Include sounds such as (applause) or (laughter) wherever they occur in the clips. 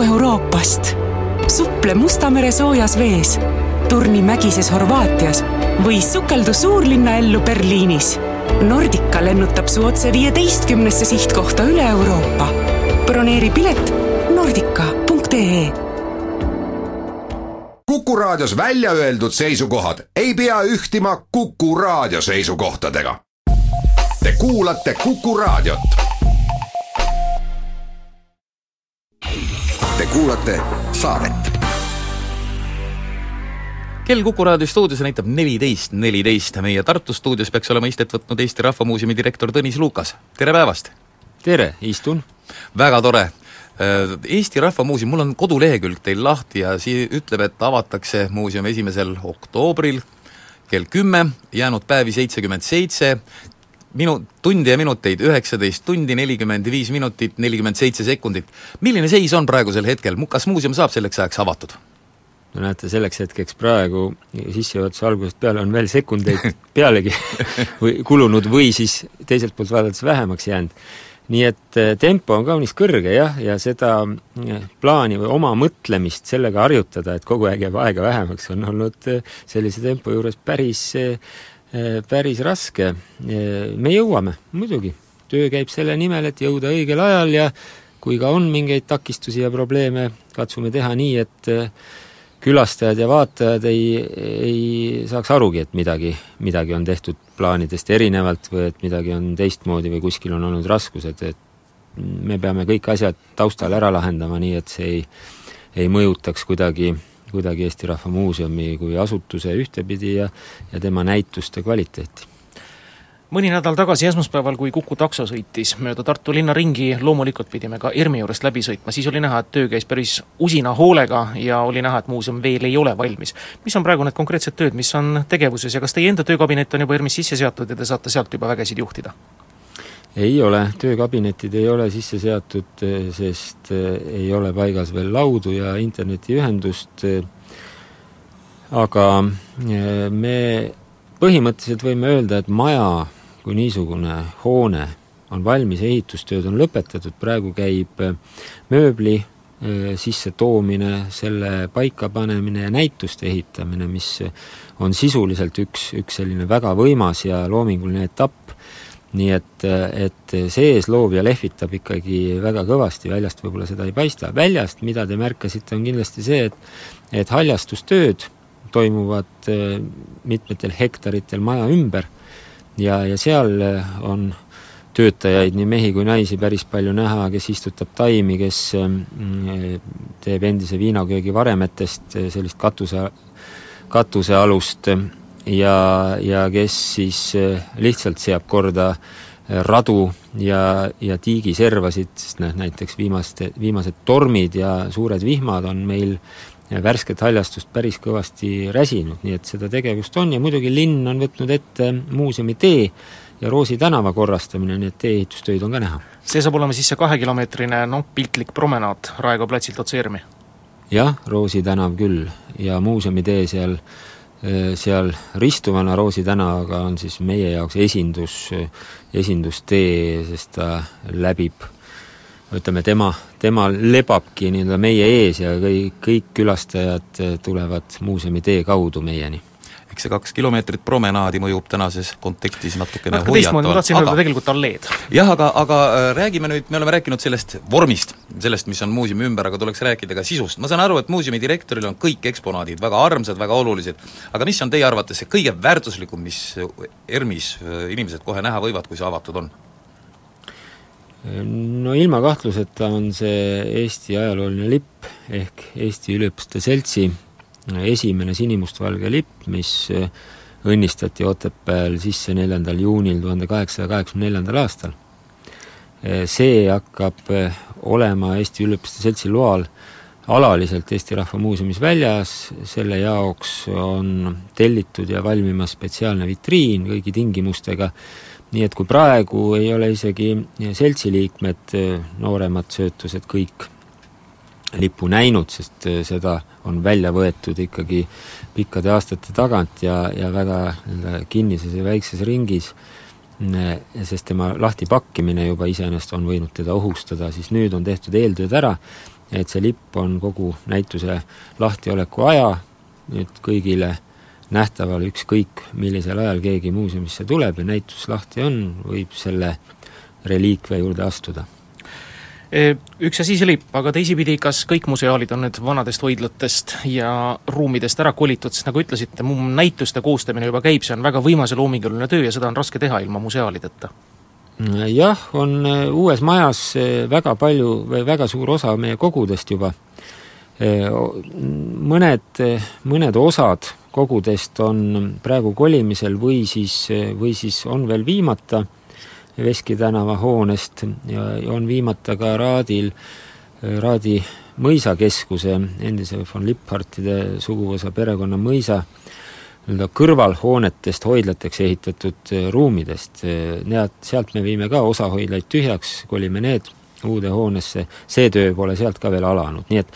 kogu Euroopast. suple Musta mere soojas vees, turni mägises Horvaatias või sukeldu suurlinna ellu Berliinis. Nordica lennutab su otse viieteistkümnesse sihtkohta üle Euroopa. broneeri pilet nordica.ee Kuku Raadios välja öeldud seisukohad ei pea ühtima Kuku Raadio seisukohtadega. Te kuulate Kuku Raadiot. Kuulate saadet kell Kuku raadio stuudios näitab neliteist neliteist, meie Tartu stuudios peaks olema istet võtnud Eesti Rahva Muuseumi direktor Tõnis Lukas, tere päevast! tere, istun! väga tore! Äh, Eesti Rahva Muuseum, mul on kodulehekülg teil lahti ja sii-, ütleb, et avatakse muuseum esimesel oktoobril kell kümme, jäänud päevi seitsekümmend seitse, minu-, tunde ja minuteid üheksateist tundi, nelikümmend viis minutit, nelikümmend seitse sekundit. milline seis on praegusel hetkel, kas muuseum saab selleks ajaks avatud? no näete, selleks hetkeks praegu sissejuhatuse algusest peale on veel sekundeid (laughs) pealegi või kulunud või siis teiselt poolt vaadates vähemaks jäänud. nii et eh, tempo on kaunis kõrge jah, ja seda eh, plaani või oma mõtlemist sellega harjutada, et kogu aeg jääb aega vähemaks, on olnud eh, sellise tempo juures päris, päris raske. me jõuame, muidugi, töö käib selle nimel, et jõuda õigel ajal ja kui ka on mingeid takistusi ja probleeme, katsume teha nii, et külastajad ja vaatajad ei, ei saaks arugi, et midagi, midagi on tehtud plaanidest erinevalt või et midagi on teistmoodi või kuskil on olnud raskused, et me peame kõik asjad taustal ära lahendama, nii et see ei, ei mõjutaks kuidagi, kuidagi Eesti Rahva Muuseumi kui asutuse ühtepidi ja, ja tema näituste kvaliteeti mõni nädal tagasi esmaspäeval, kui Kuku takso sõitis mööda Tartu linna ringi, loomulikult pidime ka ERMi juurest läbi sõitma, siis oli näha, et töö käis päris usina hoolega ja oli näha, et muuseum veel ei ole valmis. mis on praegu need konkreetsed tööd, mis on tegevuses ja kas teie enda töökabinet on juba ERMis sisse seatud ja te saate sealt juba vägesid juhtida? Ei ole, töökabinetid ei ole sisse seatud, sest eh, ei ole paigas veel laudu ja internetiühendust, aga eh, me põhimõtteliselt võime öelda, et maja kui niisugune hoone on valmis, ehitustööd on lõpetatud, praegu käib mööbli sissetoomine, selle paikapanemine ja näituste ehitamine, mis on sisuliselt üks, üks selline väga võimas ja loominguline etapp, nii et, et sees loovja lehvitab ikkagi väga kõvasti, väljast võib-olla seda ei paista. väljast, mida te märkasite, on kindlasti see, et et haljastustööd toimuvad äh, mitmetel hektaritel maja ümber ja, ja seal äh, on töötajaid, nii mehi kui naisi, päris palju näha, kes istutab taimi, kes ähm, teeb endise viinaköögi varemetest äh, sellist katuse, katusealust ja, ja kes siis äh, lihtsalt seab korda radu ja, ja tiigiservasid, sest noh, näiteks viimaste, viimased tormid ja suured vihmad on meil värsket haljastust päris kõvasti räsinud, nii et seda tegevust on ja muidugi linn on võtnud ette muuseumi tee ja Roosi tänava korrastamine, nii et tee-ehitustöid on ka näha. see saab olema siis see kahekilomeetrine noh, piltlik promenaad Raekoja platsilt otse ERM-i? jah, Roosi tänav küll ja muuseumi tee seal, seal ristuvana Roosi tänavaga on siis meie jaoks esindus, esindustee, sest ta läbib ütleme, tema, tema lebabki nii-öelda meie ees ja kõik, kõik külastajad tulevad muuseumi tee kaudu meieni eks see kaks kilomeetrit promenaadi mõjub tänases kontekstis natukene natuke teistmoodi, ma tahtsin öelda tegelikult alleed. jah, aga, aga äh, räägime nüüd, me oleme rääkinud sellest vormist, sellest, mis on muuseumi ümber, aga tuleks rääkida ka sisust. ma saan aru, et muuseumi direktoril on kõik eksponaadid väga armsad, väga olulised, aga mis on teie arvates see kõige väärtuslikum, mis ERM-is äh, inimesed kohe näha võivad, kui see avatud on? no ilma kahtluseta on see Eesti ajalooline lipp ehk Eesti Üliõpilaste Seltsi esimene sinimustvalge lipp, mis õnnistati Otepääl sisse neljandal juunil tuhande kaheksasaja kaheksakümne neljandal aastal. see hakkab olema Eesti Üliõpilaste Seltsi loal alaliselt Eesti Rahva Muuseumis väljas, selle jaoks on tellitud ja valmimas spetsiaalne vitriin kõigi tingimustega, nii et kui praegu ei ole isegi seltsiliikmed, nooremad söötused kõik lipu näinud, sest seda on välja võetud ikkagi pikkade aastate tagant ja, ja väga nii-öelda kinnises ja väikses ringis, sest tema lahtipakkimine juba iseenesest on võinud teda ohustada, siis nüüd on tehtud eeltööd ära et see lipp on kogu näituse lahtioleku aja nüüd kõigile nähtaval, ükskõik millisel ajal keegi muuseumisse tuleb ja näitus lahti on, võib selle reliikvia juurde astuda üks asi see lipp, aga teisipidi, kas kõik museaalid on nüüd vanadest hoidlatest ja ruumidest ära kolitud, sest nagu ütlesite, mu näituste koostamine juba käib, see on väga võimas ja loominguline töö ja seda on raske teha ilma museaalideta? jah, on äh, uues majas äh, väga palju või väga suur osa meie kogudest juba. Mõned, mõned osad kogudest on praegu kolimisel või siis, või siis on veel viimata Veski tänava hoonest ja on viimata ka Raadil, Raadi mõisakeskuse, endise von Lippardtide suguvõsa perekonna mõisa. Nii-öelda kõrvalhoonetest hoidlateks ehitatud ruumidest, need, sealt me viime ka osa hoidlaid tühjaks, kolime need uude hoonesse, see töö pole sealt ka veel alanud, nii et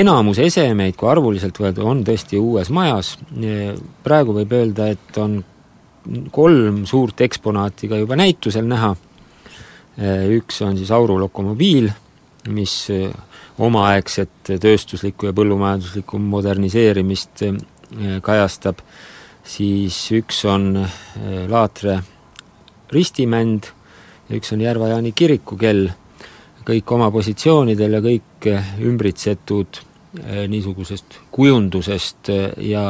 enamus esemeid, kui arvuliselt võelda, on tõesti uues majas, praegu võib öelda, et on kolm suurt eksponaati ka juba näitusel näha, üks on siis Auru lokomobiil, mis eh, omaaegset tööstuslikku ja põllumajanduslikku moderniseerimist eh, kajastab, siis üks on Laatre ristimänd ja üks on Järva-Jaani kiriku kell, kõik oma positsioonidel ja kõik ümbritsetud niisugusest kujundusest ja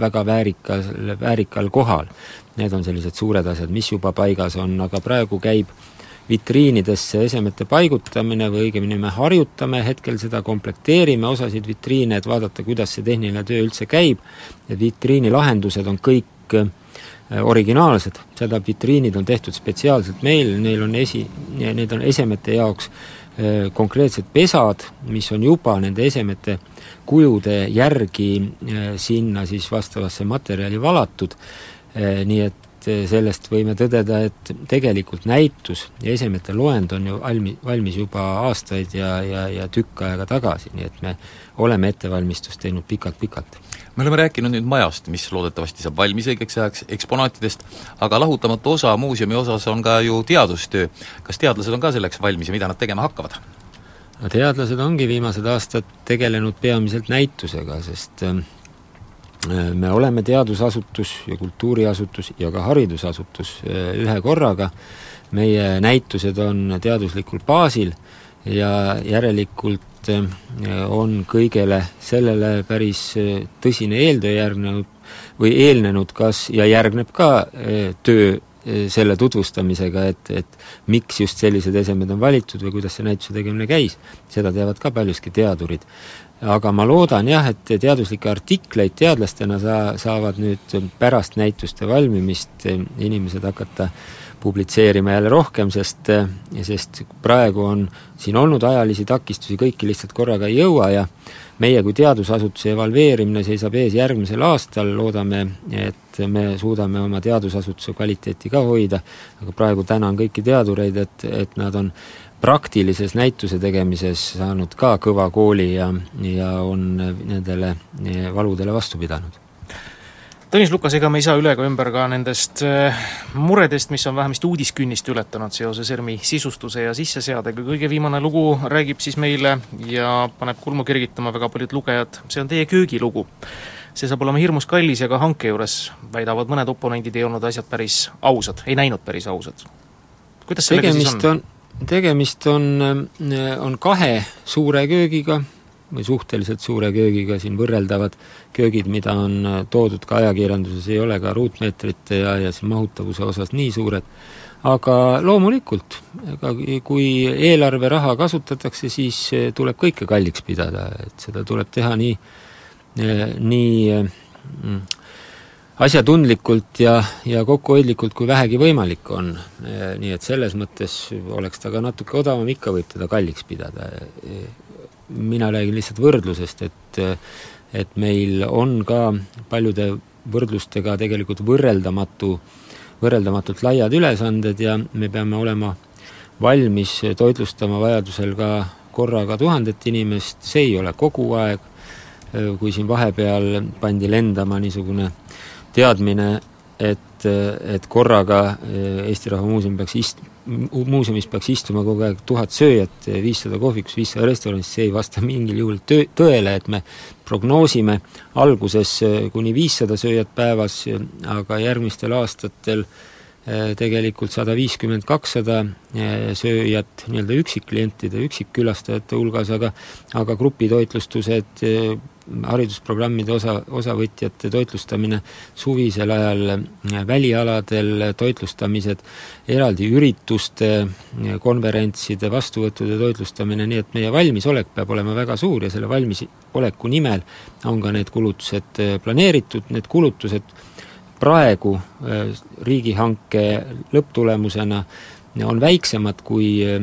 väga väärikal, väärikal kohal. Need on sellised suured asjad, mis juba paigas on, aga praegu käib vitriinidesse esemete paigutamine või õigemini me harjutame hetkel seda, komplekteerime osasid vitriine, et vaadata, kuidas see tehniline töö üldse käib, et vitriinilahendused on kõik äh, originaalsed, seda vitriinid on tehtud spetsiaalselt meil, neil on esi, need on esemete jaoks äh, konkreetsed pesad, mis on juba nende esemete kujude järgi äh, sinna siis vastavasse materjali valatud nii et eh, sellest võime tõdeda, et tegelikult näitus ja esemete loend on ju valmi-, valmis juba aastaid ja, ja, ja tükk aega tagasi, nii et me oleme ettevalmistust teinud pikalt-pikalt. me oleme rääkinud nüüd majast, mis loodetavasti saab valmis õigeks ajaks, eksponaatidest, aga lahutamatu osa muuseumi osas on ka ju teadustöö. kas teadlased on ka selleks valmis ja mida nad tegema hakkavad? no teadlased ongi viimased aastad tegelenud peamiselt näitusega, sest äh, me oleme teadusasutus ja kultuuriasutus ja ka haridusasutus eh, ühe korraga, meie näitused on teaduslikul baasil ja järelikult eh, on kõigele sellele päris tõsine eeltöö järgnenud või eelnenud kas ja järgneb ka töö selle tutvustamisega, et, et miks just sellised esemed on valitud või kuidas see näituse tegemine käis, seda teavad ka paljuski teadurid. Aga ma loodan jah, et teaduslikke artikleid teadlastena saa-, saavad nüüd pärast näituste valmimist inimesed hakata publitseerima jälle rohkem, sest, sest praegu on siin olnud ajalisi takistusi, kõiki lihtsalt korraga ei jõua ja meie kui teadusasutuse evalveerimine seisab ees järgmisel aastal, loodame, et me suudame oma teadusasutuse kvaliteeti ka hoida, aga praegu tänan kõiki teadureid, et, et nad on praktilises näituse tegemises saanud ka kõva kooli ja, ja on nendele valudele vastu pidanud. Tõnis Lukas, ega me ei saa üle ega ümber ka nendest äh, muredest, mis on vähemasti uudiskünnist ületanud seoses ERM-i sisustuse ja sisseseadega, kõige viimane lugu räägib siis meile ja paneb kulmu kergitama väga paljud lugejad, see on teie köögilugu. see saab olema hirmus kallis ja ka hanke juures, väidavad mõned oponendid, ei olnud asjad päris ausad, ei näinud päris ausad. kuidas sellega tegemist siis on, on...? tegemist on, on kahe suure köögiga või suhteliselt suure köögiga, siin võrreldavad köögid, mida on toodud ka ajakirjanduses, ei ole ka ruutmeetrite ja, ja siin mahutavuse osas nii suured, aga loomulikult, ega kui eelarveraha kasutatakse, siis tuleb kõike kalliks pidada, et seda tuleb teha nii, nii mm, asjatundlikult ja, ja kokkuhoidlikult, kui vähegi võimalik on. nii et selles mõttes oleks ta ka natuke odavam, ikka võib teda kalliks pidada. Mina räägin lihtsalt võrdlusest, et et meil on ka paljude võrdlustega tegelikult võrreldamatu, võrreldamatult laiad ülesanded ja me peame olema valmis toitlustama vajadusel ka korraga tuhandet inimest, see ei ole kogu aeg, kui siin vahepeal pandi lendama niisugune teadmine, et, et korraga Eesti Rahva Muuseum peaks ist-, muuseumis peaks istuma kogu aeg tuhat sööjat, viissada kohvikus, viissada restoranis, see ei vasta mingil juhul töö, tõele, et me prognoosime alguses kuni viissada sööjat päevas, aga järgmistel aastatel Äh, tegelikult sada viiskümmend, kakssada äh, sööjat nii-öelda üksikklientide, üksikkülastajate hulgas, aga aga grupitoitlustused, äh, haridusprogrammide osa, osavõtjate toitlustamine suvisel ajal, välialadel toitlustamised, eraldi ürituste, konverentside, vastuvõttude toitlustamine, nii et meie valmisolek peab olema väga suur ja selle valmisoleku nimel on ka need kulutused planeeritud, need kulutused praegu äh, riigihanke lõpptulemusena on väiksemad, kui äh,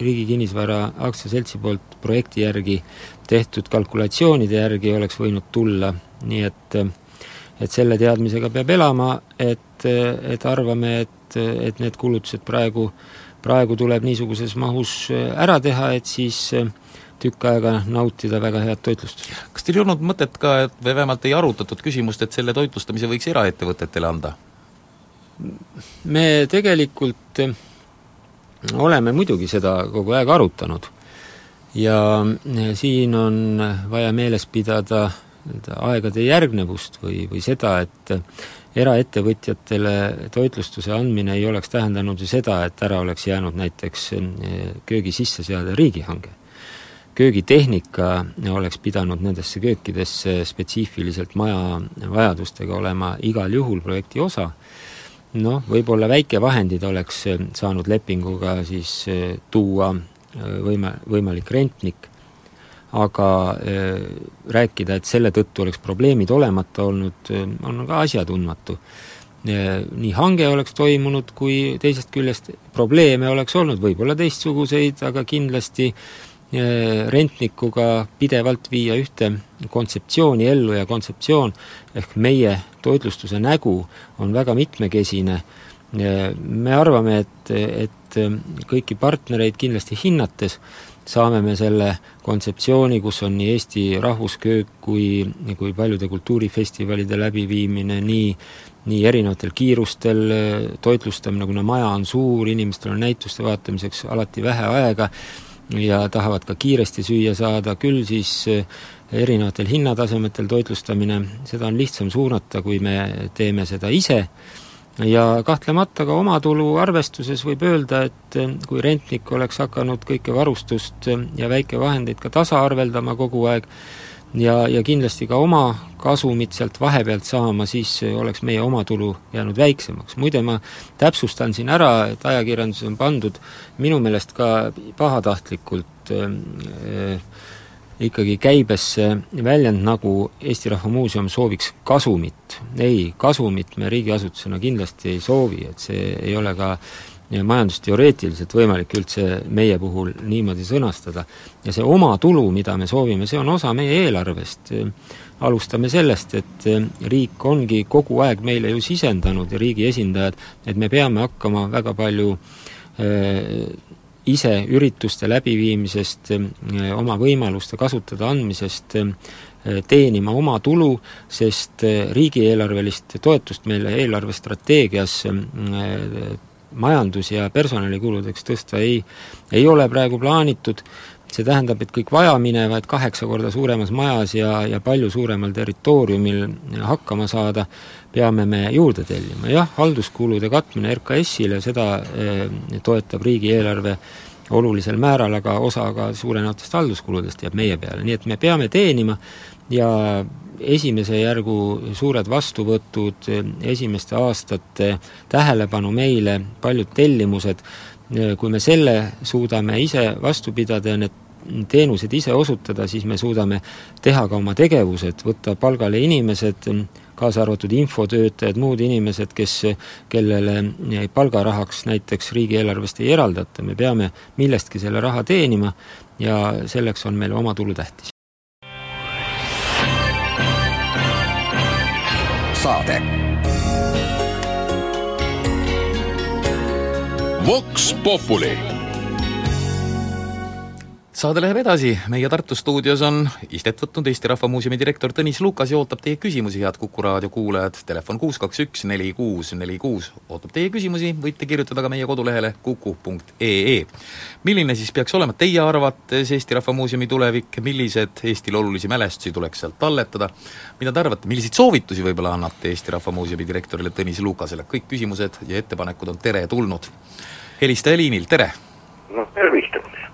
Riigi Kinnisvara Aktsiaseltsi poolt projekti järgi tehtud kalkulatsioonide järgi oleks võinud tulla, nii et et selle teadmisega peab elama, et, et arvame, et, et need kulutused praegu, praegu tuleb niisuguses mahus ära teha, et siis tükk aega nautida väga head toitlustust. kas teil ei olnud mõtet ka, et või vähemalt ei arutatud küsimust, et selle toitlustamise võiks eraettevõtetele anda? me tegelikult oleme muidugi seda kogu aeg arutanud ja eh, siin on vaja meeles pidada aegade järgnevust või, või seda, et eraettevõtjatele toitlustuse andmine ei oleks tähendanud ju seda, et ära oleks jäänud näiteks eh, köögi sisseseade riigihange. Köögitehnika oleks pidanud nendesse köökidesse spetsiifiliselt maja vajadustega olema igal juhul projekti osa, noh, võib-olla väikevahendid oleks saanud lepinguga siis tuua eh, võima-, võimalik rentnik, aga äh, rääkida, et selle tõttu oleks probleemid olemata olnud, on ka asjatundmatu. Nii hange oleks toimunud, kui teisest küljest probleeme oleks olnud, võib-olla teistsuguseid, aga kindlasti äh, rentnikuga pidevalt viia ühte kontseptsiooni ellu ja kontseptsioon ehk meie toitlustuse nägu on väga mitmekesine, me arvame, et, et kõiki partnereid kindlasti hinnates saame me selle kontseptsiooni, kus on nii Eesti rahvusköök kui, kui paljude kultuurifestivalide läbiviimine, nii nii erinevatel kiirustel toitlustamine, kuna maja on suur, inimestel on näituste vaatamiseks alati vähe aega, ja tahavad ka kiiresti süüa saada, küll siis eh, erinevatel hinnatasemetel toitlustamine, seda on lihtsam suunata, kui me teeme seda ise, ja kahtlemata ka omatulu arvestuses võib öelda, et eh, kui rentnik oleks hakanud kõike varustust eh, ja väikevahendeid ka tasaarveldama kogu aeg, ja, ja kindlasti ka oma kasumit sealt vahepealt saama, siis oleks meie omatulu jäänud väiksemaks. muide, ma täpsustan siin ära, et ajakirjanduses on pandud minu meelest ka pahatahtlikult äh, ikkagi käibesse väljend, nagu Eesti Rahva Muuseum sooviks kasumit. ei, kasumit me riigiasutusena kindlasti ei soovi, et see ei ole ka äh, majandusteoreetiliselt võimalik üldse meie puhul niimoodi sõnastada. ja see omatulu, mida me soovime, see on osa meie eelarvest. alustame sellest, et riik ongi kogu aeg meile ju sisendanud ja riigi esindajad, et me peame hakkama väga palju äh, ise ürituste läbiviimisest, oma võimaluste kasutada andmisest teenima oma tulu, sest riigieelarvelist toetust meile eelarvestrateegias majandus- ja personalikuludeks tõsta ei, ei ole praegu plaanitud, see tähendab, et kõik vajaminevad kaheksa korda suuremas majas ja, ja palju suuremal territooriumil hakkama saada, peame me juurde tellima, jah, halduskulude katmine RKS-ile, seda eh, toetab riigieelarve olulisel määral, aga osa ka suurenevatest halduskuludest jääb meie peale, nii et me peame teenima ja esimese järgu suured vastuvõtud, esimeste aastate tähelepanu meile, paljud tellimused, kui me selle suudame ise vastu pidada ja need teenused ise osutada, siis me suudame teha ka oma tegevused, võtta palgale inimesed, kaasa arvatud infotöötajad, muud inimesed, kes, kellele palgarahaks näiteks riigieelarvest ei eraldata, me peame millestki selle raha teenima ja selleks on meile oma tulu tähtis. saade. Vox Populi saade läheb edasi, meie Tartu stuudios on istet võtnud Eesti Rahva Muuseumi direktor Tõnis Lukas ja ootab teie küsimusi, head Kuku raadio kuulajad, telefon kuus kaks üks neli kuus neli kuus. Ootab teie küsimusi, võite kirjutada ka meie kodulehele kuku.ee. milline siis peaks olema teie arvates Eesti Rahva Muuseumi tulevik, millised Eestile olulisi mälestusi tuleks sealt talletada, mida te arvate, milliseid soovitusi võib-olla annate Eesti Rahva Muuseumi direktorile Tõnis Lukasele, kõik küsimused ja ettepanekud on teretulnud. helistaja liinil, tere! noh, tervist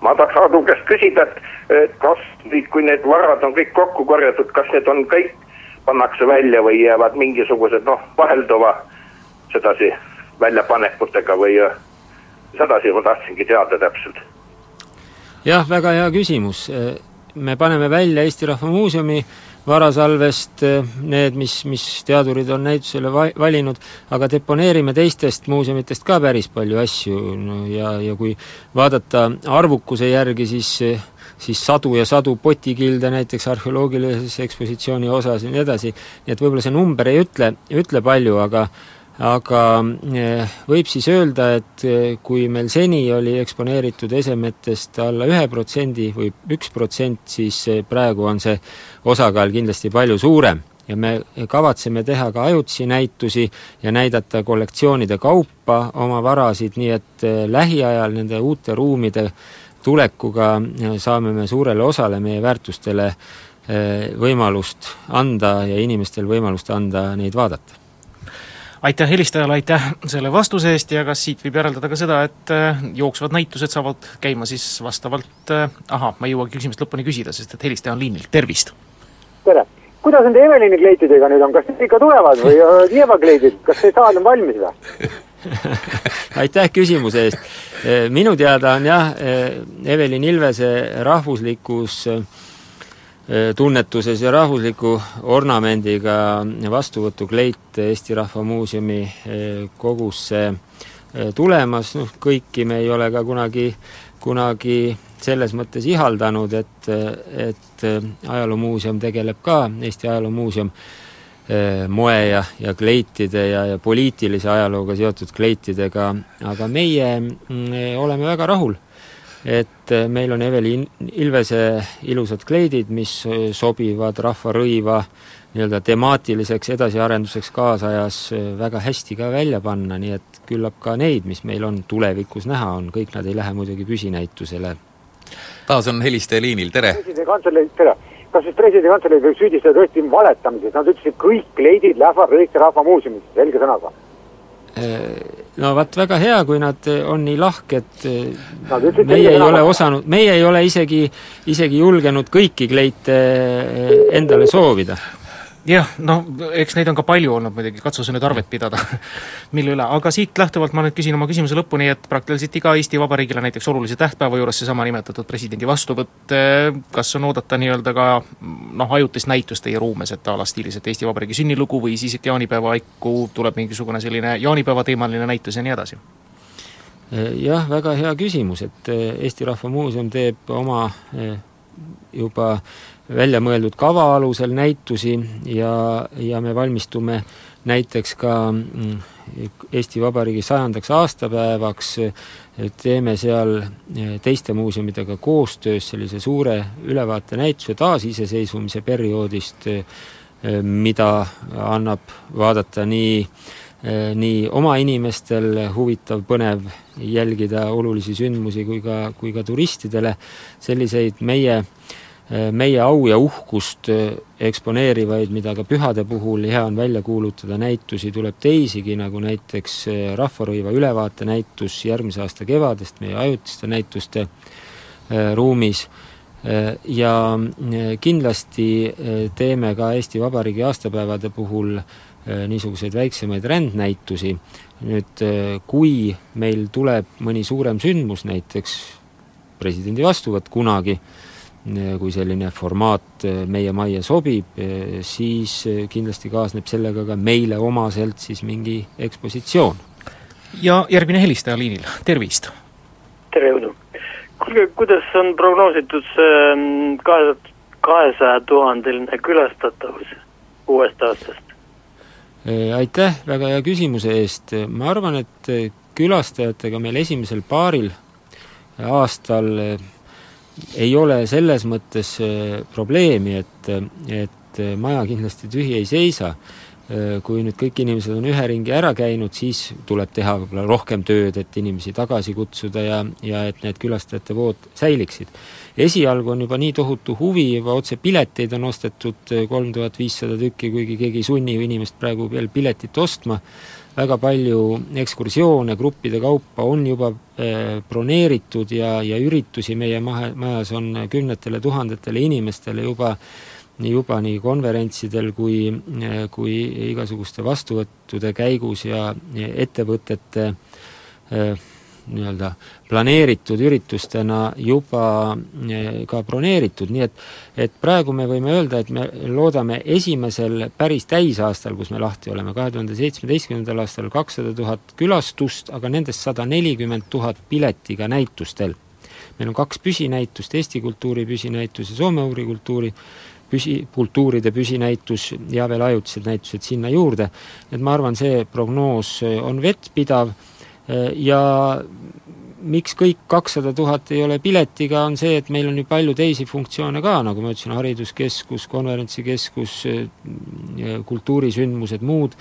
ma tahaks Aadu käest küsida, et kas kui need varad on kõik kokku korjatud, kas need on kõik, pannakse välja või jäävad mingisugused noh, vahelduva sedasi väljapanekutega või äh, sedasi ma tahtsingi teada täpselt. jah, väga hea küsimus. Me paneme välja Eesti Rahva Muuseumi varasalvest need, mis, mis teadurid on näitusele va-, valinud, aga deponeerime teistest muuseumitest ka päris palju asju no ja, ja kui vaadata arvukuse järgi, siis siis sadu ja sadu potikilde näiteks arheoloogilises ekspositsiooni osas ja nii edasi, nii et võib-olla see number ei ütle, ütle palju, aga aga eh, võib siis öelda, et eh, kui meil seni oli eksponeeritud esemetest alla ühe protsendi või üks protsent, siis eh, praegu on see osakaal kindlasti palju suurem. Ja me kavatseme teha ka ajutisi näitusi ja näidata kollektsioonide kaupa oma varasid, nii et lähiajal nende uute ruumide tulekuga saame me suurele osale meie väärtustele võimalust anda ja inimestel võimalust anda neid vaadata aitäh helistajale, aitäh selle vastuse eest ja kas siit võib järeldada ka seda, et äh, jooksvad näitused saavad käima siis vastavalt, äh, ahah, ma ei jõuagi küsimust lõpuni küsida, sest et helistaja on liinil, tervist! tere! kuidas nende Evelini kleitidega nüüd on, kas need ikka tulevad või Lieva kleidid, kas see saal on valmis või? (laughs) aitäh küsimuse eest! minu teada on jah, Evelin Ilvese rahvuslikus äh, tunnetuses ja rahvusliku ornamendiga vastuvõtukleit Eesti Rahva Muuseumi kogusse tulemas, noh kõiki me ei ole ka kunagi, kunagi selles mõttes ihaldanud, et, et Ajaloomuuseum tegeleb ka, Eesti Ajaloomuuseum, moe ja, ja kleitide ja, ja poliitilise ajalooga seotud kleitidega, aga meie mm, oleme väga rahul et äh, meil on Eveli Ilvese ilusad kleidid, mis äh, sobivad rahvarõiva nii-öelda temaatiliseks edasiarenduseks kaasajas äh, väga hästi ka välja panna, nii et küllap ka neid, mis meil on tulevikus näha on, kõik nad ei lähe muidugi püsinäitusele. taas on helistaja liinil, tere! presidendi kantselei, tere! kas siis presidendi kantselei võib süüdistada tõesti valetamises, nad ütlesid, kõik kleidid lähevad Eesti Rahva Muuseumisse, selge sõnaga no vaat väga hea, kui nad on nii lahked, meie ei ole osanud, meie ei ole isegi, isegi julgenud kõiki kleite endale soovida jah, noh, eks neid on ka palju olnud muidugi, katsu sa nüüd arvet pidada (laughs) mille üle, aga siit lähtuvalt ma nüüd küsin oma küsimuse lõpuni, et praktiliselt iga Eesti Vabariigile näiteks olulise tähtpäeva juures seesama nimetatud presidendi vastuvõtt, kas on oodata nii-öelda ka noh, ajutist näitust teie ruumes, et a la stiilis, et Eesti Vabariigi sünnilugu või siis, et jaanipäeva haiku tuleb mingisugune selline jaanipäeva teemaline näitus ja nii edasi? jah, väga hea küsimus, et Eesti Rahva Muuseum teeb oma eh, juba välja mõeldud kava alusel näitusi ja, ja me valmistume näiteks ka mm, Eesti Vabariigi sajandaks aastapäevaks, teeme seal eh, teiste muuseumidega koostöös sellise suure ülevaatenäituse taasiseseisvumise perioodist, eh, mida annab vaadata nii eh, nii oma inimestel huvitav, põnev jälgida olulisi sündmusi kui ka, kui ka turistidele. Selliseid meie äh, meie au ja uhkust äh, eksponeerivaid, mida ka pühade puhul hea on välja kuulutada, näitusi tuleb teisigi, nagu näiteks äh, Rahvarõiva ülevaatenäitus järgmise aasta kevadest meie ajutiste näituste äh, ruumis. Ja kindlasti teeme ka Eesti Vabariigi aastapäevade puhul niisuguseid väiksemaid rändnäitusi, nüüd kui meil tuleb mõni suurem sündmus, näiteks presidendi vastuvõtt kunagi, kui selline formaat äh, meie majja sobib, äh, siis äh, kindlasti kaasneb sellega ka meile omaselt siis mingi ekspositsioon. ja järgmine helistaja liinil, tervist! tere, Udu! kuulge, kuidas on prognoositud see ähm, kahe, kahesaja tuhandeline külastatavus uuest aastast? Aitäh väga hea küsimuse eest, ma arvan, et külastajatega meil esimesel paaril aastal ei ole selles mõttes probleemi, et, et maja kindlasti tühi ei seisa. Äh, kui nüüd kõik inimesed on ühe ringi ära käinud, siis tuleb teha võib-olla rohkem tööd, et inimesi tagasi kutsuda ja, ja et need külastajate vood säiliksid. esialgu on juba nii tohutu huvi, juba otse pileteid on ostetud äh, kolm tuhat viissada tükki, kuigi keegi ei sunni ju inimest praegu veel piletit ostma, väga palju ekskursioone gruppide kaupa on juba äh, broneeritud ja, ja üritusi meie mahe, majas on kümnetele tuhandetele inimestele juba äh, nii juba nii konverentsidel kui, kui igasuguste vastuvõttude käigus ja ettevõtete eh, nii-öelda planeeritud üritustena juba eh, ka broneeritud, nii et et praegu me võime öelda, et me loodame esimesel päris täisaastal, kus me lahti oleme, kahe tuhande seitsmeteistkümnendal aastal kakssada tuhat külastust, aga nendest sada nelikümmend tuhat piletiga näitustel. meil on kaks püsinäitust, Eesti kultuuri püsinäitus ja Soome uurikultuuri püsi, kultuuride püsinäitus ja veel ajutised näitused sinna juurde, et ma arvan, see prognoos on vettpidav ja miks kõik kakssada tuhat ei ole piletiga, on see, et meil on ju palju teisi funktsioone ka, nagu ma ütlesin, hariduskeskus, konverentsikeskus, kultuurisündmused, muud,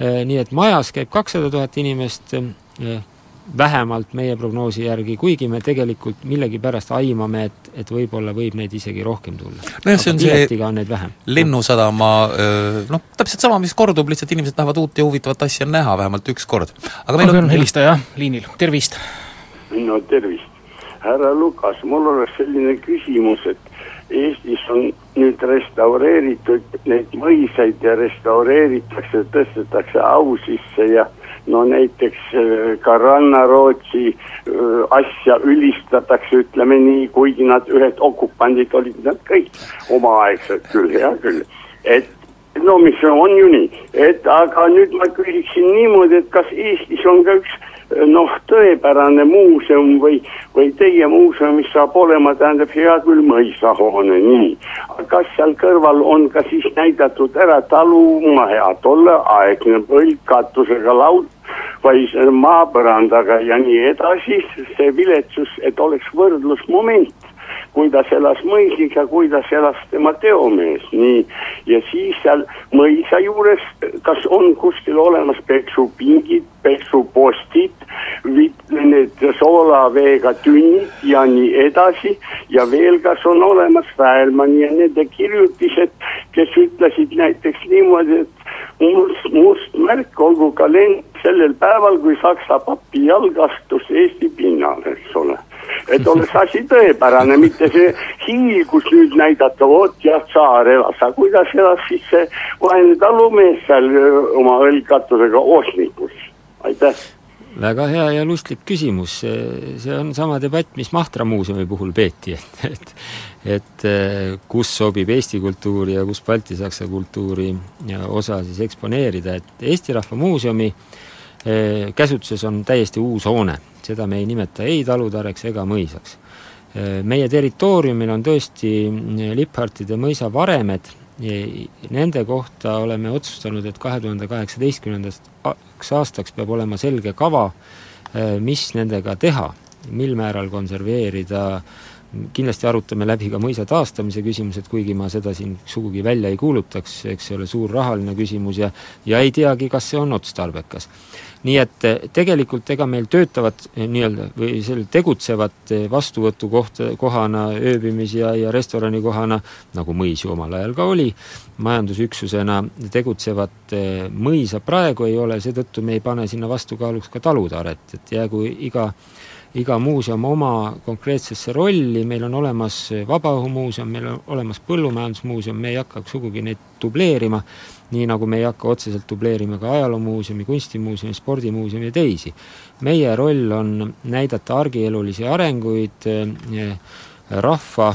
nii et majas käib kakssada tuhat inimest, vähemalt meie prognoosi järgi, kuigi me tegelikult millegipärast aimame, et, et võib-olla võib neid isegi rohkem tulla. nojah, see on see on neid vähem. lennusadama noh, täpselt sama, mis kordub, lihtsalt inimesed tahavad uut ja huvitavat asja näha vähemalt üks kord. aga meil aga on helistaja liinil, tervist! no tervist! härra Lukas, mul oleks selline küsimus, et Eestis on nüüd restaureeritud neid mõisaid ja restaureeritakse, tõstetakse au sisse ja no näiteks äh, ka Ranna-Rootsi äh, asja ülistatakse, ütleme nii, kuigi nad ühed okupandid olid nad kõik omaaegsed küll, hea küll, et no mis on ju nii, et aga nüüd ma küsiksin niimoodi, et kas Eestis on ka üks noh, tõepärane muuseum või, või teie muuseum, mis saab olema, tähendab hea küll mõisahoone, nii. kas seal kõrval on ka siis näidatud ära talumaja, tolleaegne põldkatusega laud või maapõrandaga ja nii edasi, see viletsus, et oleks võrdlusmoment kuidas elas mõisnik ja kuidas elas tema teomees, nii. ja siis seal mõisa juures, kas on kuskil olemas peksupingid, peksupostid, need soolaveega tünnid ja nii edasi. Ja veel, kas on olemas Väelmanni ja nende kirjutised, kes ütlesid näiteks niimoodi, et must, must märk olgu kalend sellel päeval, kui Saksa papi jalg astus Eesti pinnale, eks ole et oleks asi tõepärane, mitte see hiil, kus nüüd näidata, vot jah, tsaar elas, aga kuidas elas siis see vaene talumees seal oma õlgkatusega Osnikus, aitäh! Väga hea ja lustlik küsimus, see on sama debatt, mis Mahtra muuseumi puhul peeti, (laughs) et, et et kus sobib Eesti kultuuri ja kus baltisaksa kultuuri osa siis eksponeerida, et Eesti Rahva Muuseumi käsutuses on täiesti uus hoone seda me ei nimeta ei talutareks ega mõisaks. meie territooriumil on tõesti Lipphartide mõisa varemed, nende kohta oleme otsustanud, et kahe tuhande kaheksateistkümnendaks aastaks peab olema selge kava, mis nendega teha, mil määral konserveerida kindlasti arutame läbi ka mõisa taastamise küsimused, kuigi ma seda siin sugugi välja ei kuulutaks, eks see ole suur rahaline küsimus ja ja ei teagi, kas see on otstarbekas. Nii et eh, tegelikult ega meil töötavat eh, nii-öelda või seal tegutsevat eh, vastuvõtukohta, kohana, ööbimis- ja, ja restoranikohana, nagu mõis ju omal ajal ka oli, majandusüksusena tegutsevat mõisa praegu ei ole, seetõttu me ei pane sinna vastukaaluks ka talutaaret, et jäägu iga iga muuseum oma konkreetsesse rolli, meil on olemas Vabaõhumuuseum, meil on olemas Põllumajandusmuuseum, me ei hakka sugugi neid dubleerima, nii nagu me ei hakka otseselt dubleerima ka ajaloomuuseumi, kunstimuuseumi, spordimuuseumi ja teisi. meie roll on näidata argielulisi arenguid eh, rahva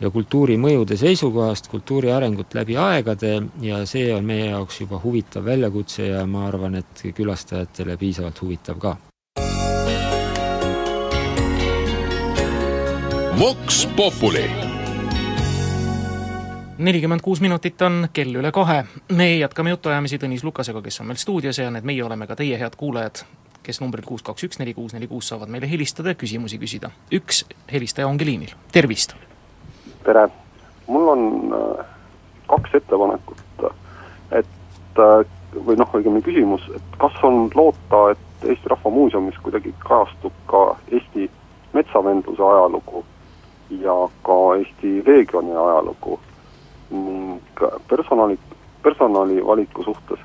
ja kultuuri mõjude seisukohast, kultuuri arengut läbi aegade ja see on meie jaoks juba huvitav väljakutse ja ma arvan, et külastajatele piisavalt huvitav ka. Vox Populi nelikümmend kuus minutit on kell üle kahe. me jätkame jutuajamisi Tõnis Lukasega, kes on meil stuudios ja need meie oleme ka teie, head kuulajad, kes numbril kuus kaks üks neli kuus neli kuus saavad meile helistada ja küsimusi küsida. üks helistaja ongi liinil, tervist! tere! mul on äh, kaks ettepanekut, et äh, või noh, õigemini küsimus, et kas on loota, et Eesti Rahva Muuseumis kuidagi kajastub ka Eesti metsavendluse ajalugu ja ka Eesti Leegioni ajalugu. Ning personali, personali valiku suhtes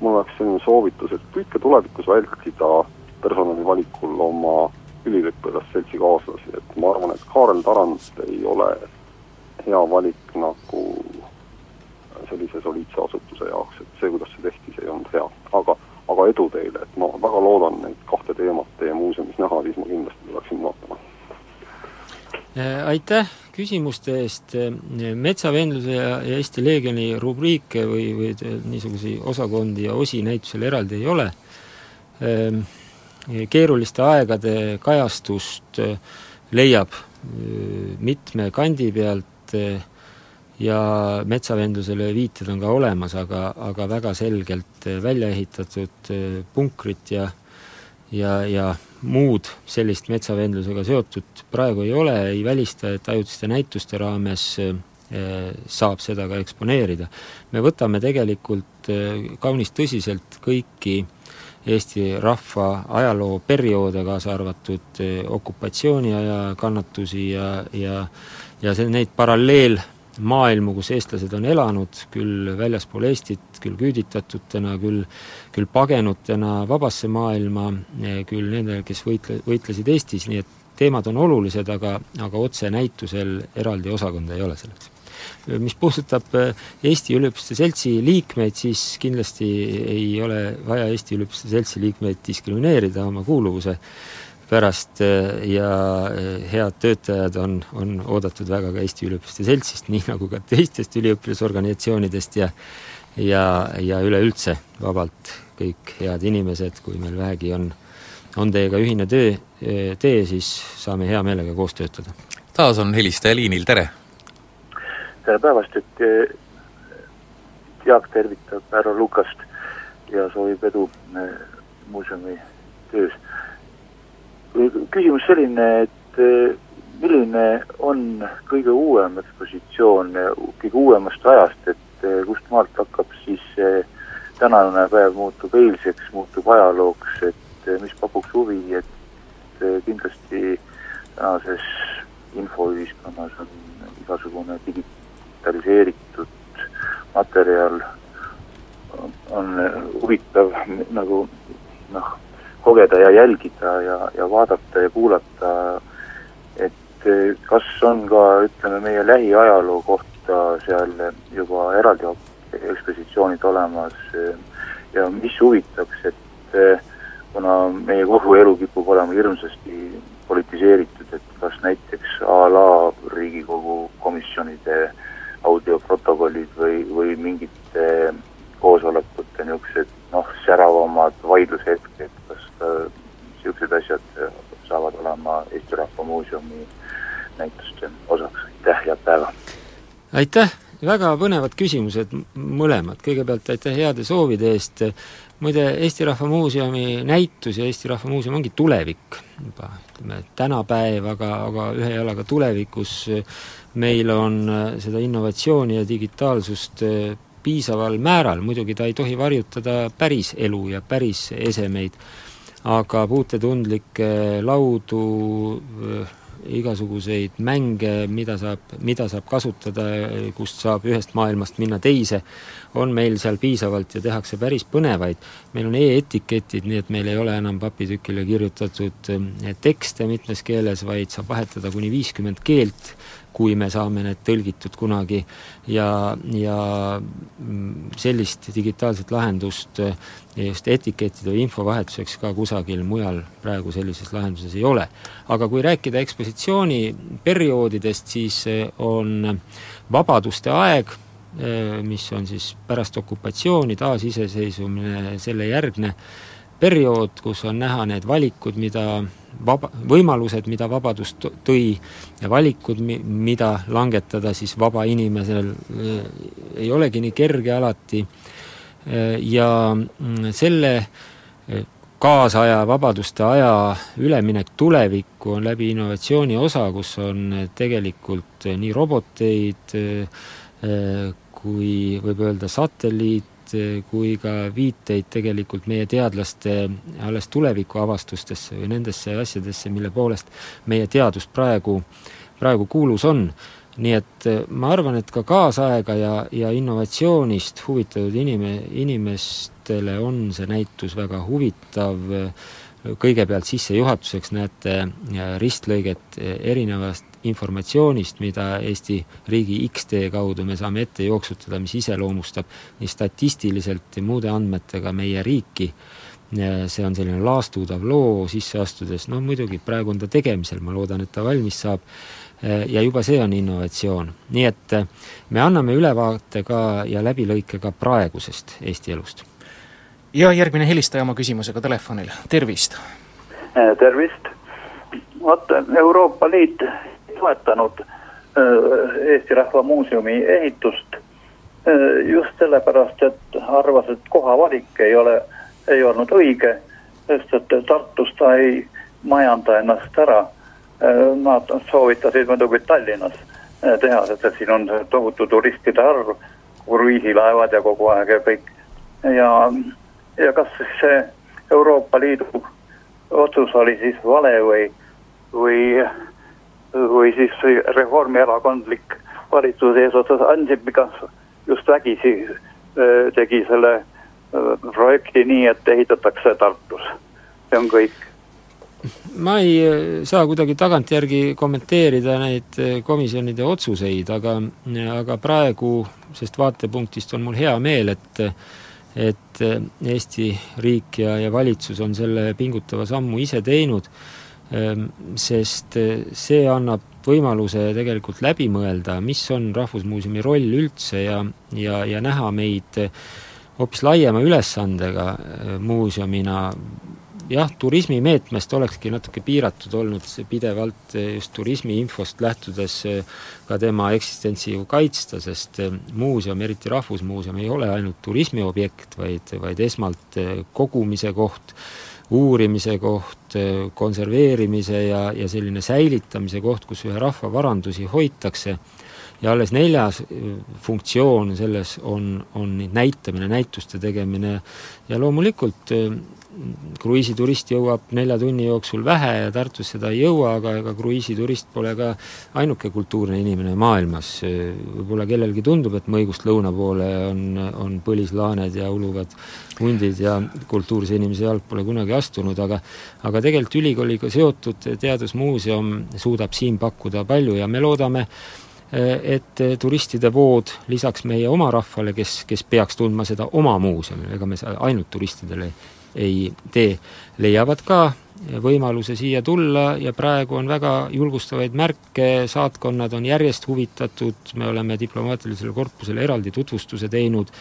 mul oleks selline soovitus, et püüdke tulevikus vältida personali valikul oma üliõpilasseltsi kaaslasi, et ma arvan, et Kaarel Tarand ei ole hea valik nagu sellise soliidse asutuse jaoks, et see, kuidas see tehti, see ei olnud hea, aga aga edu teile, et ma väga loodan neid kahte teemat teie muuseumis näha, siis ma kindlasti tuleksin vaatama. Äh, aitäh küsimuste eest, metsavendluse ja, Eesti Leegioni rubriike või, või niisuguseid osakondi ja osi näitusel eraldi ei ole. Ähm, keeruliste aegade kajastust äh, leiab äh, mitme kandi pealt ja metsavendlusele viited on ka olemas, aga, aga väga selgelt välja ehitatud äh, punkrit ja ja, ja muud sellist metsavendlusega seotud praegu ei ole, ei välista, et ajutiste näituste raames äh, saab seda ka eksponeerida. me võtame tegelikult äh, kaunis tõsiselt kõiki Eesti rahva ajalooperioode, kaasa arvatud okupatsiooniaja kannatusi ja, ja ja see, neid paralleel maailmu, kus eestlased on elanud, küll väljaspool Eestit, küll küüditatutena, küll küll pagenutena vabasse maailma, küll nendele, kes võitle-, võitlesid Eestis, nii et teemad on olulised, aga, aga otse näitusel eraldi osakonda ei ole selleks. mis puudutab äh, Eesti Üliõpilaste Seltsi liikmeid, siis kindlasti ei ole vaja Eesti Üliõpilaste Seltsi liikmeid diskrimineerida oma kuuluvuse pärast äh, ja äh, head töötajad on, on oodatud väga ka Eesti Üliõpilaste Seltsist, (laughs) nii nagu ka teistest üliõpilasorganisatsioonidest ja ja, ja üleüldse vabalt kõik head inimesed, kui meil vähegi on, on teiega ühine töö, äh, tee, siis saame hea meelega koos töötada. taas on helistaja liinil, tere! tere päevast, et Jaak tervitab härra Lukast ja soovib edu muuseumi töös küsimus selline, et eh, milline on kõige uuem ekspositsioon kõige uuemast ajast, et eh, kust maalt hakkab siis tänane päev muutub eilseks, muutub ajalooks, et mis pakuks huvi, et kindlasti tänases infoühiskonnas on igasugune digitaliseeritud materjal on huvitav nagu noh, kogeda ja jälgida ja, ja vaadata ja kuulata, et eh, kas on ka, ütleme, meie lähiajaloo kohta seal juba eraldi ekspositsioonid olemas eh, ja mis huvitaks, et eh, kuna meie kogu elu kipub olema hirmsasti politiseeritud, et kas näiteks a la Riigikogu komisjonide audioprotokollid või, või mingite koosolekute niisugused noh, säravamad vaidlushetked, kas niisugused asjad saavad olema Eesti Rahva Muuseumi näituste osaks, aitäh, head päeva! aitäh, väga põnevad küsimused mõlemad, kõigepealt aitäh heade soovide eest, muide, Eesti Rahva Muuseumi näitus ja Eesti Rahva Muuseum ongi tulevik juba, ütleme, tänapäev, aga, aga ühe jalaga tulevikus. Meil on seda innovatsiooni ja digitaalsust piisaval määral, muidugi ta ei tohi varjutada päris elu ja päris esemeid, aga puutetundlikke laudu, igasuguseid mänge, mida saab, mida saab kasutada, kust saab ühest maailmast minna teise, on meil seal piisavalt ja tehakse päris põnevaid. meil on e-etiketid, nii et meil ei ole enam papitükile kirjutatud tekste mitmes keeles, vaid saab vahetada kuni viiskümmend keelt kui me saame need tõlgitud kunagi ja, ja mm, sellist digitaalset lahendust eh, just etikettide või infovahetuseks ka kusagil mujal praegu sellises lahenduses ei ole. aga kui rääkida ekspositsiooni perioodidest, siis eh, on vabaduste aeg, eh, mis on siis pärast okupatsiooni, taasiseseisvumine, selle järgne periood, kus on näha need valikud, mida vaba, võimalused, mida vabadus tõi ja valikud, mi-, mida langetada siis vaba inimesel äh, ei olegi nii kerge alati. Äh, ja mm, selle äh, kaasaja, vabaduste aja üleminek tulevikku on läbi innovatsiooni osa, kus on tegelikult nii roboteid kui võib öelda satelliit, kui ka viiteid tegelikult meie teadlaste alles tuleviku avastustesse või nendesse asjadesse, mille poolest meie teadus praegu, praegu kuulus on. Nii et ma arvan, et ka kaasaega ja, ja innovatsioonist huvitatud inime-, inimestele on see näitus väga huvitav, kõigepealt sissejuhatuseks näete ristlõiget erinevast informatsioonist, mida Eesti riigi X-tee kaudu me saame ette jooksutada, mis iseloomustab nii statistiliselt ja muude andmetega meie riiki, see on selline laastudav loo sisse astudes, no muidugi praegu on ta tegemisel, ma loodan, et ta valmis saab, ja juba see on innovatsioon. nii et me anname ülevaate ka ja läbilõike ka praegusest Eesti elust. ja järgmine helistaja oma küsimusega telefonil, tervist! tervist! vot Euroopa Liit toetanud Eesti Rahva Muuseumi ehitust just sellepärast, et arvas, et koha valik ei ole, ei olnud õige, sest et Tartus ta ei majanda ennast ära. Nad soovitasid muidugi Tallinnas teha, sest et siin on tohutu turistide arv, kruiisilaevad ja kogu aeg ja kõik. ja, ja kas see Euroopa Liidu otsus oli siis vale või, või või siis reformierakondlik valitsus eesotsas Ansipiga just vägisi tegi selle projekti nii, et ehitatakse Tartus. see on kõik. ma ei saa kuidagi tagantjärgi kommenteerida neid komisjonide otsuseid, aga, aga praegu, sest vaatepunktist on mul hea meel, et et Eesti riik ja, ja valitsus on selle pingutava sammu ise teinud sest eh, see annab võimaluse tegelikult läbi mõelda, mis on Rahvusmuuseumi roll üldse ja, ja, ja näha meid eh, hoopis laiema ülesandega eh, muuseumina, jah, turismimeetmest olekski natuke piiratud olnud see pidevalt just turismiinfost lähtudes ka tema eksistentsi ju kaitsta, sest muuseum, eriti Rahvusmuuseum, ei ole ainult turismiobjekt, vaid, vaid esmalt kogumise koht, uurimise koht, konserveerimise ja, ja selline säilitamise koht, kus ühe rahva varandusi hoitakse, ja alles neljas funktsioon selles on, on näitamine, näituste tegemine. Ja loomulikult kruiisiturist jõuab nelja tunni jooksul vähe ja Tartus seda ei jõua, aga ega kruiisiturist pole ka ainuke kultuurne inimene maailmas. võib-olla kellelgi tundub, et Mõigust lõuna poole on, on põlislaaned ja uluvad hundid ja kultuurse inimese jalg pole kunagi astunud, aga aga tegelikult ülikooliga seotud Teadusmuuseum suudab siin pakkuda palju ja me loodame, et turistide vood lisaks meie oma rahvale, kes, kes peaks tundma seda oma muuseumi, ega me ainult turistidele ei tee, leiavad ka võimaluse siia tulla ja praegu on väga julgustavaid märke, saatkonnad on järjest huvitatud, me oleme diplomaatilisele korpusele eraldi tutvustuse teinud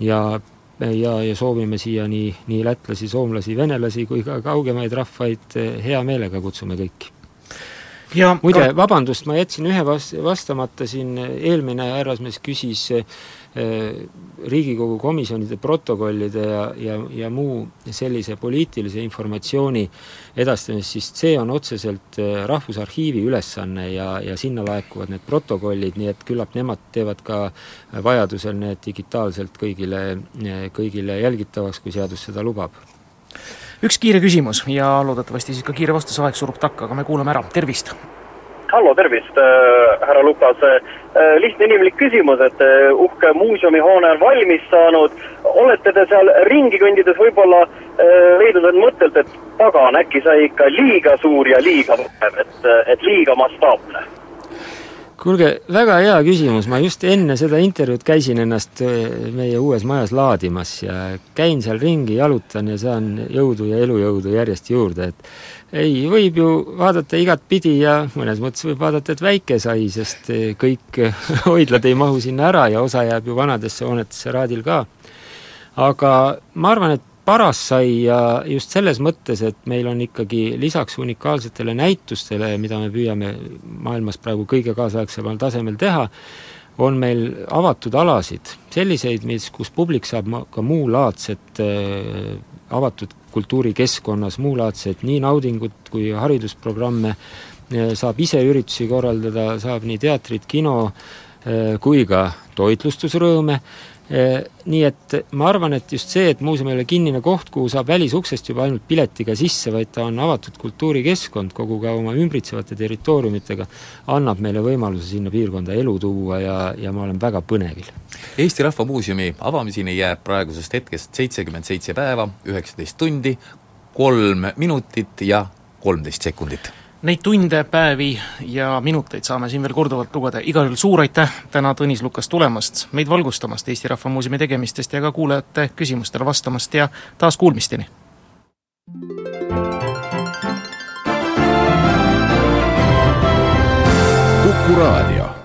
ja ja, ja soovime siia nii, nii lätlasi, soomlasi, venelasi kui ka kaugemaid rahvaid hea meelega kutsume kõiki. ja muide, vabandust, ma jätsin ühe vas-, vastamata siin, eelmine härrasmees küsis Äh, Riigikogu komisjonide protokollide ja, ja, ja muu sellise poliitilise informatsiooni edastamist, siis see on otseselt äh, Rahvusarhiivi ülesanne ja, ja sinna laekuvad need protokollid, nii et küllap nemad teevad ka vajadusel need digitaalselt kõigile, kõigile jälgitavaks, kui seadus seda lubab. üks kiire küsimus ja loodetavasti siis ka kiire vastuse aeg surub takka, aga me kuulame ära, tervist! Hallo, tervist, äh, härra Lukas. Äh, lihtne inimlik küsimus, et äh, uhke muuseumihoone on valmis saanud. olete te seal ringi kõndides võib-olla leidnud end mõttelt, et pagan, äkki sai ikka liiga suur ja liiga vägev, et, et liiga mastaapne? kuulge, väga hea küsimus, ma just enne seda intervjuud käisin ennast meie uues majas laadimas ja käin seal ringi, jalutan ja saan jõudu ja elujõudu järjest juurde, et ei, võib ju vaadata igatpidi ja mõnes mõttes võib vaadata, et väike sai, sest eh, kõik (laughs) hoidlad ei mahu sinna ära ja osa jääb ju vanadesse hoonetesse raadil ka. aga ma arvan, et paras sai ja just selles mõttes, et meil on ikkagi lisaks unikaalsetele näitustele, mida me püüame maailmas praegu kõige kaasaegsemal tasemel teha, on meil avatud alasid, selliseid, mis, kus publik saab ka muulaadset äh, avatud kultuurikeskkonnas muulaadset nii naudingut kui haridusprogramme, saab ise üritusi korraldada, saab nii teatrit, kino kui ka toitlustusrõõme Eh, nii et ma arvan, et just see, et muuseum ei ole kinnine koht, kuhu saab välisuksest juba ainult piletiga sisse, vaid ta on avatud kultuurikeskkond kogu ka oma ümbritsevate territooriumitega, annab meile võimaluse sinna piirkonda elu tuua ja, ja ma olen väga põnevil. Eesti Rahva Muuseumi avamiseni jääb praegusest hetkest seitsekümmend seitse päeva, üheksateist tundi, kolm minutit ja kolmteist sekundit Neid tunde, päevi ja minuteid saame siin veel korduvalt lugeda, igal juhul suur aitäh täna Tõnis Lukas tulemast, meid valgustamast Eesti Rahva Muuseumi tegemistest ja ka kuulajate küsimustele vastamast ja taas kuulmisteni! kuku raadio